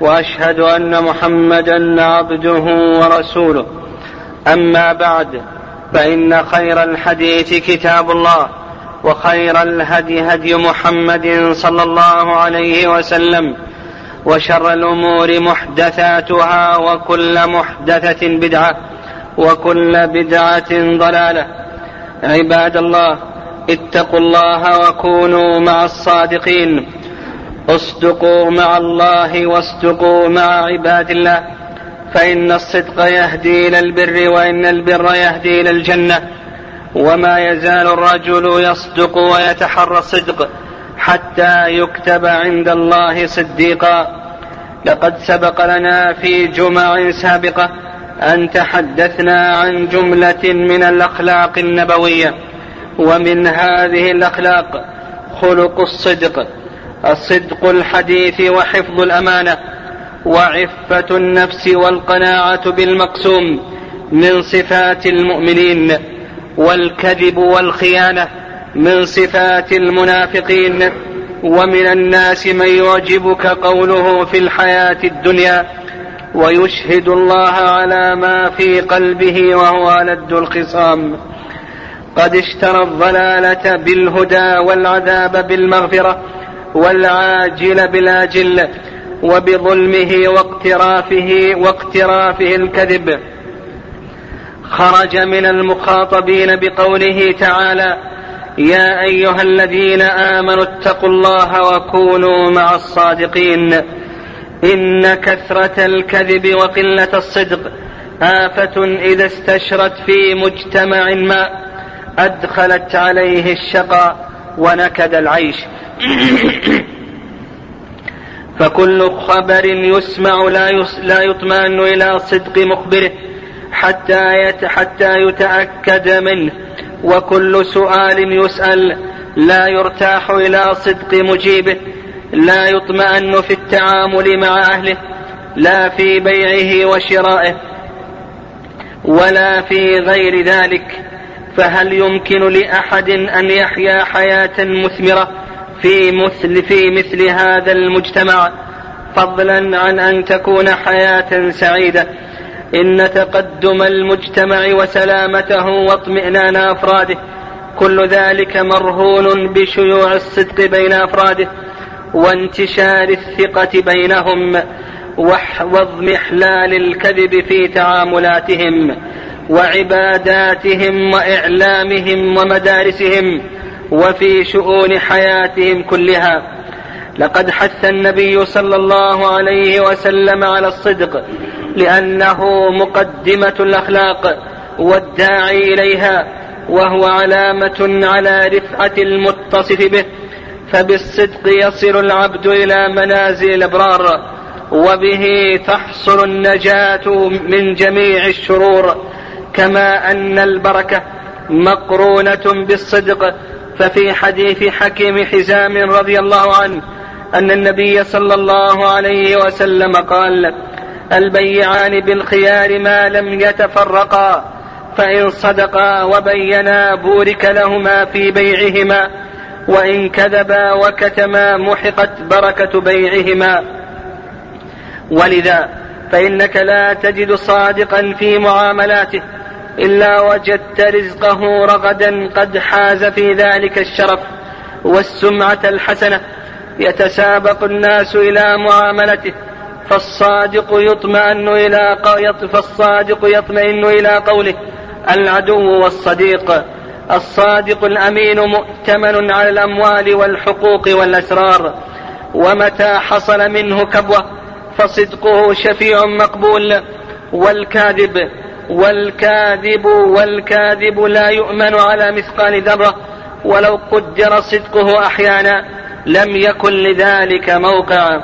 وأشهد أن محمدا عبده ورسوله. أما بعد فإن خير الحديث كتاب الله وخير الهدي هدي محمد صلى الله عليه وسلم وشر الأمور محدثاتها وكل محدثة بدعة وكل بدعة ضلالة. عباد الله اتقوا الله وكونوا مع الصادقين. اصدقوا مع الله واصدقوا مع عباد الله فإن الصدق يهدي إلى البر وإن البر يهدي إلى الجنة. وما يزال الرجل يصدق ويتحرى الصدق حتى يكتب عند الله صديقا. لقد سبق لنا في جمع سابقة أن تحدثنا عن جملة من الأخلاق النبوية. ومن هذه الأخلاق خلق الصدق. الصدق الحديث وحفظ الأمانة وعفة النفس والقناعة بالمقسوم من صفات المؤمنين والكذب والخيانة من صفات المنافقين ومن الناس من يعجبك قوله في الحياة الدنيا ويشهد الله على ما في قلبه وهو لد الخصام. قد اشترى الضلالة بالهدى والعذاب بالمغفرة والعاجل بالآجل وبظلمه واقترافه واقترافه الكذب. خرج من المخاطبين بقوله تعالى يا أيها الذين آمنوا اتقوا الله وكونوا مع الصادقين. إن كثرة الكذب وقلة الصدق آفة إذا استشرت في مجتمع ما أدخلت عليه الشقاء. ونكد العيش. فكل خبر يسمع لا لا يطمئن إلى صدق مخبره حتى يت حتى يتأكد منه. وكل سؤال يسأل لا يرتاح إلى صدق مجيبه. لا يطمئن في التعامل مع أهله. لا في بيعه وشرائه. ولا في غير ذلك. فهل يمكن لأحد أن يحيا حياة مثمرة في مثل في مثل هذا المجتمع؟ فضلا عن أن تكون حياة سعيدة. إن تقدم المجتمع وسلامته واطمئنان أفراده كل ذلك مرهون بشيوع الصدق بين أفراده وانتشار الثقة بينهم واضمحلال الكذب في تعاملاتهم. وعباداتهم وإعلامهم ومدارسهم وفي شؤون حياتهم كلها. لقد حث النبي صلى الله عليه وسلم على الصدق لأنه مقدمة الأخلاق والداعي إليها وهو علامة على رفعة المتصف به. فبالصدق يصل العبد إلى منازل الأبرار وبه تحصل النجاة من جميع الشرور. كما أن البركة مقرونة بالصدق. ففي حديث حكيم حزام رضي الله عنه أن النبي صلى الله عليه وسلم قال البيعان بالخيار ما لم يتفرقا فإن صدقا وبينا بورك لهما في بيعهما وإن كذبا وكتما محقت بركة بيعهما. ولذا فإنك لا تجد صادقا في معاملاته إلا وجدت رزقه رغدا قد حاز في ذلك الشرف والسمعة الحسنة. يتسابق الناس إلى معاملته فالصادق يطمئن إلى فالصادق يطمئن إلى قوله العدو والصديق. الصادق الأمين مؤتمن على الأموال والحقوق والأسرار ومتى حصل منه كبوة فصدقه شفيع مقبول والكاذب والكاذب والكاذب لا يؤمن على مثقال ذرة ولو قدر صدقه أحيانا لم يكن لذلك موقع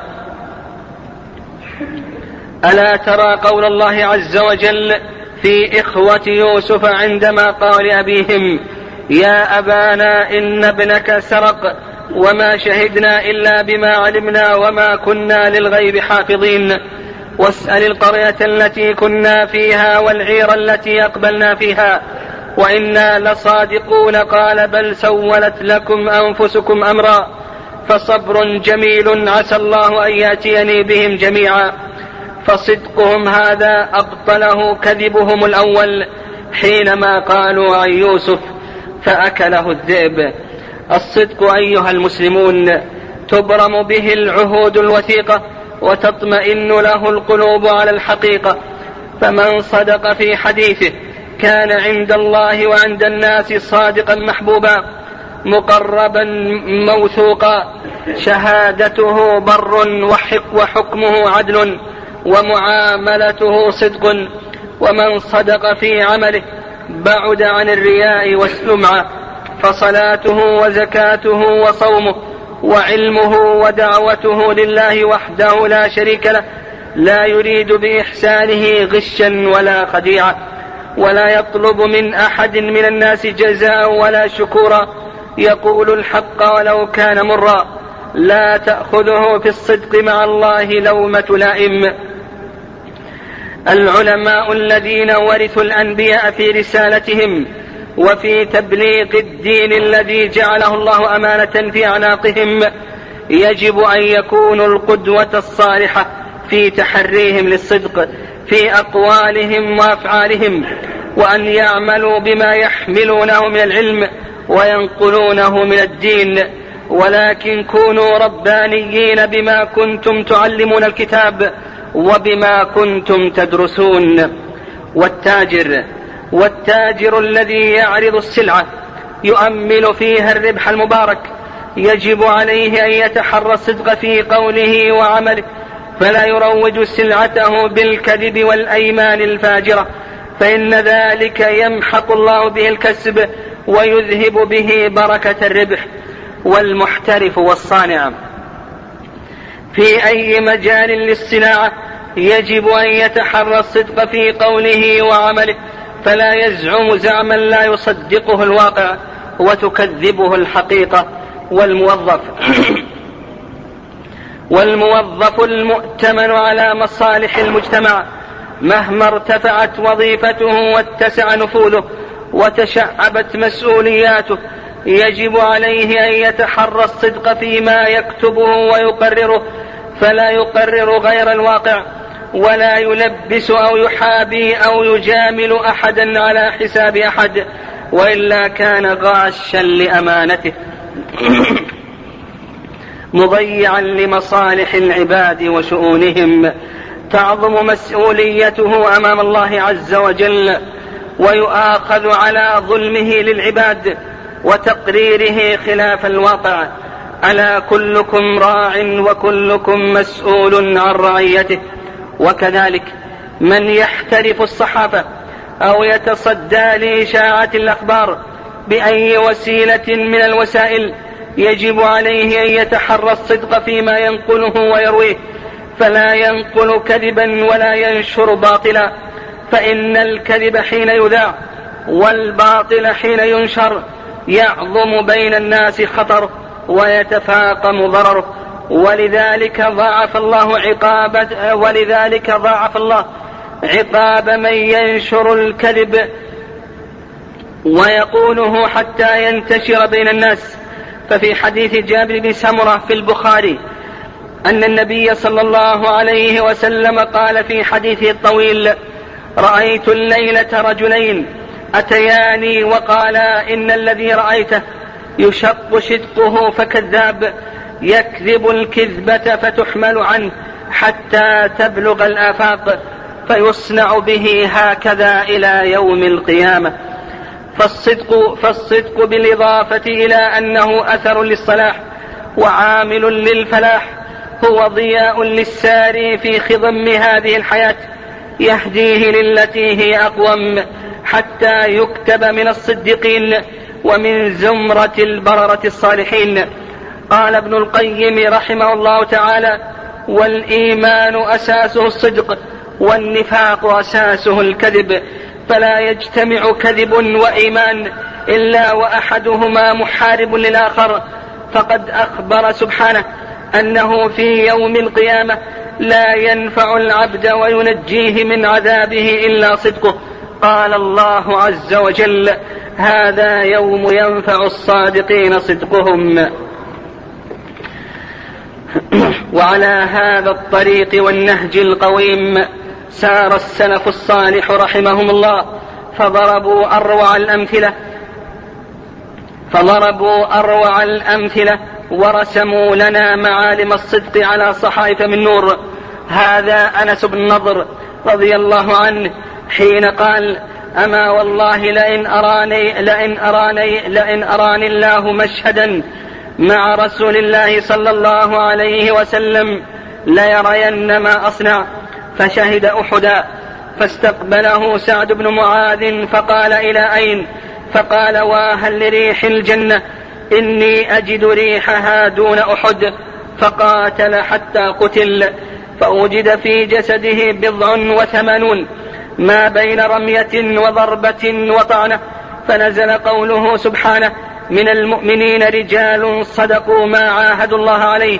ألا ترى قول الله عز وجل في إخوة يوسف عندما قال لأبيهم يا أبانا إن ابنك سرق وما شهدنا إلا بما علمنا وما كنا للغيب حافظين. واسأل القرية التي كنا فيها والعير التي أقبلنا فيها. وإنا لصادقون قال بل سولت لكم أنفسكم أمرا. فصبر جميل عسى الله أن يأتيني بهم جميعا. فصدقهم هذا أبطله كذبهم الأول حينما قالوا عن يوسف فأكله الذئب. الصدق أيها المسلمون تبرم به العهود الوثيقة. وتطمئن له القلوب على الحقيقة. فمن صدق في حديثه كان عند الله وعند الناس صادقا محبوبا مقربا موثوقا شهادته بر وحكمه عدل ومعاملته صدق. ومن صدق في عمله بعد عن الرياء والسمعة فصلاته وزكاته وصومه. وعلمه ودعوته لله وحده لا شريك له لا يريد بإحسانه غشا ولا خديعه ولا يطلب من أحد من الناس جزاء ولا شكورا. يقول الحق ولو كان مرا. لا تأخذه في الصدق مع الله لومة لائم. العلماء الذين ورثوا الأنبياء في رسالتهم وفي تبليغ الدين الذي جعله الله أمانة في أعناقهم يجب أن يكونوا القدوة الصالحة في تحريهم للصدق في أقوالهم وأفعالهم وأن يعملوا بما يحملونه من العلم وينقلونه من الدين. ولكن كونوا ربانيين بما كنتم تعلمون الكتاب وبما كنتم تدرسون. والتاجر والتاجر الذي يعرض السلعة يؤمل فيها الربح المبارك يجب عليه أن يتحرى الصدق في قوله وعمله فلا يروج سلعته بالكذب والأيمان الفاجرة فإن ذلك يمحق الله به الكسب ويذهب به بركة الربح. والمحترف والصانع. في أي مجال للصناعة يجب أن يتحرى الصدق في قوله وعمله فلا يزعم زعما لا يصدقه الواقع وتكذبه الحقيقة. والموظف والموظف المؤتمن على مصالح المجتمع مهما ارتفعت وظيفته واتسع نفوذه وتشعبت مسؤولياته يجب عليه أن يتحرى الصدق فيما يكتبه ويقرره فلا يقرر غير الواقع. ولا يلبس أو يحابي أو يجامل أحدا على حساب أحد وإلا كان غاشا لأمانته. مضيعا لمصالح العباد وشؤونهم. تعظم مسؤوليته أمام الله عز وجل ويؤاخذ على ظلمه للعباد وتقريره خلاف الواقع. ألا كلكم راع وكلكم مسؤول عن رعيته؟ وكذلك من يحترف الصحافه أو يتصدى لاشاعه الأخبار بأي وسيلة من الوسائل يجب عليه أن يتحرى الصدق فيما ينقله ويرويه فلا ينقل كذبا ولا ينشر باطلا فإن الكذب حين يذاع والباطل حين ينشر يعظم بين الناس خطره ويتفاقم ضرره. ولذلك ضاعف الله عقاب ولذلك ضاعف الله عقاب من ينشر الكذب ويقوله حتى ينتشر بين الناس. ففي حديث جابر بن سمرة في البخاري أن النبي صلى الله عليه وسلم قال في حديثه الطويل رأيت الليلة رجلين أتياني وقالا إن الذي رأيته يشق شدقه فكذاب يكذب الكذبة فتحمل عنه حتى تبلغ الآفاق فيصنع به هكذا إلى يوم القيامة. فالصدق فالصدق بالإضافة إلى أنه أثر للصلاح وعامل للفلاح هو ضياء للساري في خضم هذه الحياة يهديه للتي هي أقوم حتى يكتب من الصديقين ومن زمرة البررة الصالحين. قال ابن القيم رحمه الله تعالى والإيمان أساسه الصدق والنفاق أساسه الكذب فلا يجتمع كذب وإيمان إلا وأحدهما محارب للآخر. فقد أخبر سبحانه أنه في يوم القيامة لا ينفع العبد وينجيه من عذابه إلا صدقه. قال الله عز وجل هذا يوم ينفع الصادقين صدقهم. وعلى هذا الطريق والنهج القويم سار السلف الصالح رحمهم الله فضربوا أروع الأمثلة فضربوا أروع الأمثلة ورسموا لنا معالم الصدق على صحائف من نور. هذا أنس بن نضر رضي الله عنه حين قال أما والله لئن أراني لئن أراني لئن أراني الله مشهدا مع رسول الله صلى الله عليه وسلم ليرين ما أصنع فشهد أحدا فاستقبله سعد بن معاذ فقال إلى أين؟ فقال واهل لريح الجنة إني أجد ريحها دون أحد فقاتل حتى قتل فوجد في جسده بضع وثمانون ما بين رمية وضربة وطعنة فنزل قوله سبحانه من المؤمنين رجال صدقوا ما عاهدوا الله عليه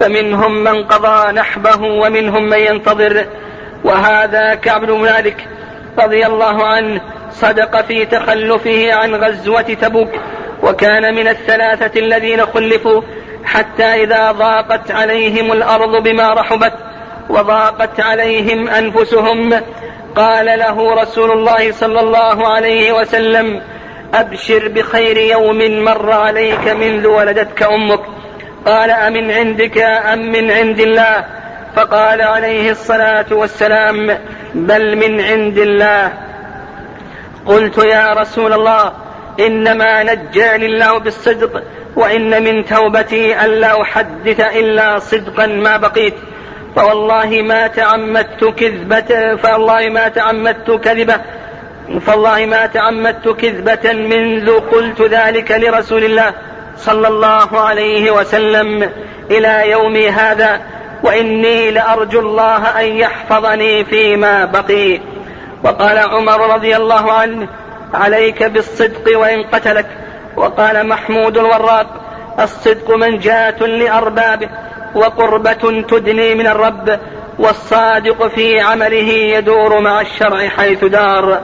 فمنهم من قضى نحبه ومنهم من ينتظر. وهذا كعب بن مالك رضي الله عنه صدق في تخلفه عن غزوة تبوك وكان من الثلاثة الذين خلفوا حتى إذا ضاقت عليهم الأرض بما رحبت وضاقت عليهم أنفسهم قال له رسول الله صلى الله عليه وسلم أبشر بخير يوم مر عليك منذ ولدتك أمك. قال أمن عندك أم من عند الله؟ فقال عليه الصلاة والسلام بل من عند الله. قلت يا رسول الله إنما نجاني الله بالصدق وإن من توبتي ألا أحدث إلا صدقا ما بقيت. فوالله ما تعمدت كذبة فوالله ما تعمدت كذبة. فالله ما تعمدت كذبة منذ قلت ذلك لرسول الله صلى الله عليه وسلم إلى يومي هذا وإني لأرجو الله أن يحفظني فيما بقي. وقال عمر رضي الله عنه عليك بالصدق وإن قتلك. وقال محمود الوراق الصدق منجاة لأربابه وقربة تدني من الرب والصادق في عمله يدور مع الشرع حيث دار.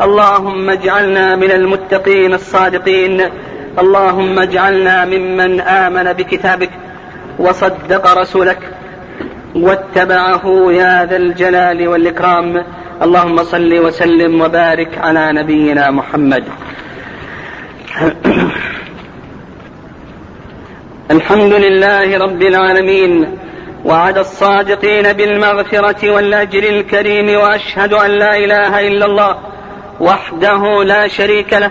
اللهم اجعلنا من المتقين الصادقين. اللهم اجعلنا ممن آمن بكتابك وصدق رسولك واتبعه يا ذا الجلال والإكرام. اللهم صل وسلم وبارك على نبينا محمد. الحمد لله رب العالمين وعد الصادقين بالمغفرة والأجر الكريم وأشهد أن لا إله إلا الله وحده لا شريك له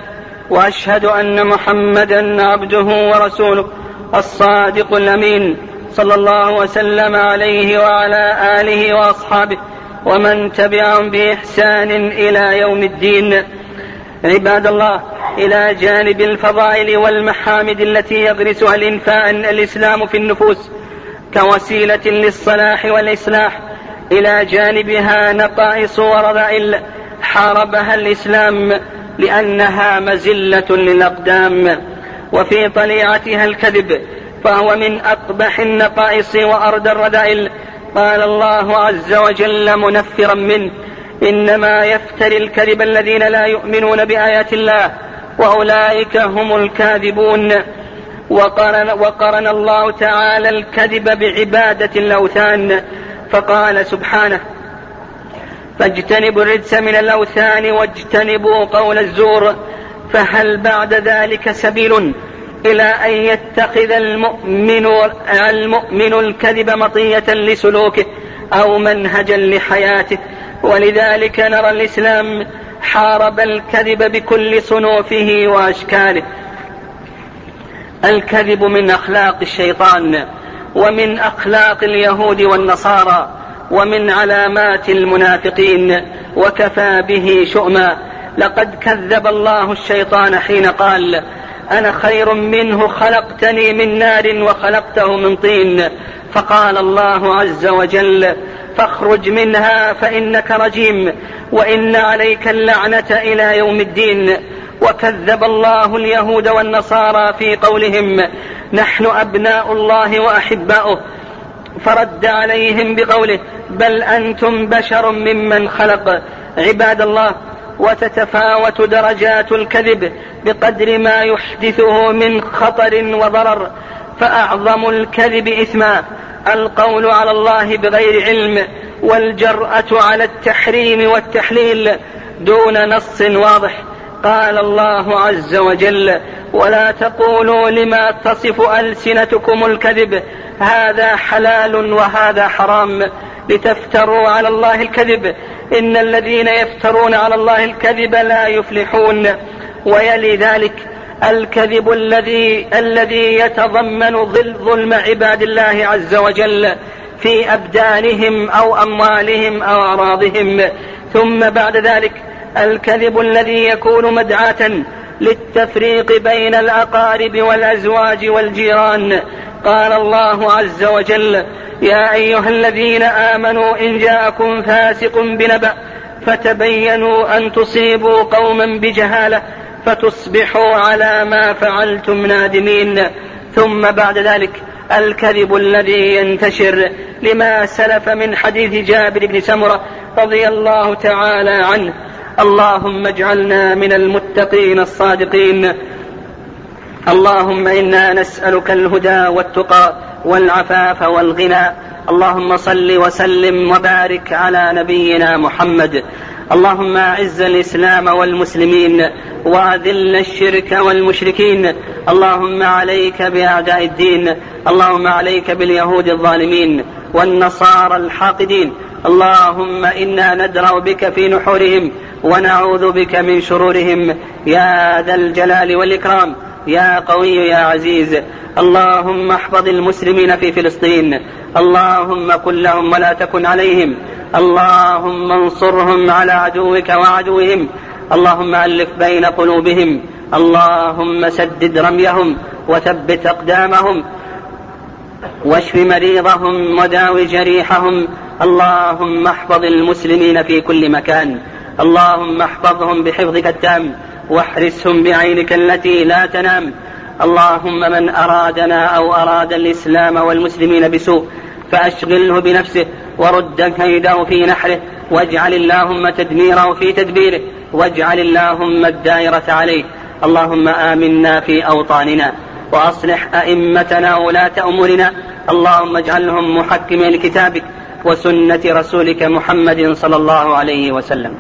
وأشهد أن محمدا عبده ورسوله الصادق الأمين صلى الله وسلم عليه وعلى آله وأصحابه ومن تبعهم بإحسان إلى يوم الدين. عباد الله إلى جانب الفضائل والمحامد التي يغرسها الإنفاء الإسلام في النفوس كوسيلة للصلاح والإصلاح إلى جانبها نقائص ورذائل حاربها الإسلام لأنها مزلة للأقدام وفي طليعتها الكذب فهو من أقبح النقائص وأردى الرذائل قال الله عز وجل منفرا منه إنما يفتري الكذب الذين لا يؤمنون بآيات الله وأولئك هم الكاذبون. وقرن, وقرن الله تعالى الكذب بعبادة الأوثان فقال سبحانه فاجتنبوا الرجس من الأوثان واجتنبوا قول الزور فهل بعد ذلك سبيل إلى أن يتخذ المؤمن المؤمن الكذب مطية لسلوكه أو منهجا لحياته؟ ولذلك نرى الإسلام حارب الكذب بكل صنوفه وأشكاله. الكذب من أخلاق الشيطان ومن أخلاق اليهود والنصارى. ومن علامات المنافقين وكفى به شؤما. لقد كذب الله الشيطان حين قال أنا خير منه خلقتني من نار وخلقته من طين. فقال الله عز وجل فاخرج منها فإنك رجيم وإن عليك اللعنة إلى يوم الدين. وكذب الله اليهود والنصارى في قولهم نحن أبناء الله وأحباؤه. فرد عليهم بقوله بل أنتم بشر ممن خلق. عباد الله وتتفاوت درجات الكذب بقدر ما يحدثه من خطر وضرر فأعظم الكذب إثما القول على الله بغير علم والجرأة على التحريم والتحليل دون نص واضح. قال الله عز وجل ولا تقولوا لما تصف ألسنتكم الكذب هذا حلال وهذا حرام لتفتروا على الله الكذب. إن الذين يفترون على الله الكذب لا يفلحون. ويلي ذلك الكذب الذي الذي يتضمن ظلم عباد الله عز وجل في أبدانهم أو أموالهم أو أعراضهم ثم بعد ذلك الكذب الذي يكون مدعاة للتفريق بين الأقارب والأزواج والجيران. قال الله عز وجل يا أيها الذين آمنوا إن جاءكم فاسق بنبأ فتبينوا أن تصيبوا قوما بجهالة فتصبحوا على ما فعلتم نادمين. ثم بعد ذلك الكذب الذي ينتشر لما سلف من حديث جابر بن سمرة رضي الله تعالى عنه اللهم اجعلنا من المتقين الصادقين. اللهم إنا نسألك الهدى والتقى والعفاف والغنى اللهم صل وسلم وبارك على نبينا محمد. اللهم أعز الإسلام والمسلمين وأذل الشرك والمشركين. اللهم عليك بأعداء الدين. اللهم عليك باليهود الظالمين والنصارى الحاقدين. اللهم إنا ندرأ بك في نحورهم ونعوذ بك من شرورهم. يا ذا الجلال والإكرام. يا قوي يا عزيز. اللهم احفظ المسلمين في فلسطين. اللهم كن لهم ولا تكن عليهم. اللهم انصرهم على عدوك وعدوهم. اللهم ألف بين قلوبهم. اللهم سدد رميهم وثبت أقدامهم. واشف مريضهم وداو جريحهم. اللهم احفظ المسلمين في كل مكان. اللهم احفظهم بحفظك التام. واحرسهم بعينك التي لا تنام. اللهم من أرادنا أو أراد الإسلام والمسلمين بسوء فأشغله بنفسه ورد كيده في نحره. واجعل اللهم تدميره في تدبيره. واجعل اللهم الدائرة عليه. اللهم آمنا في أوطاننا وأصلح أئمتنا ولاة أمورنا. اللهم اجعلهم محكمين لكتابك وسنة رسولك محمد صلى الله عليه وسلم.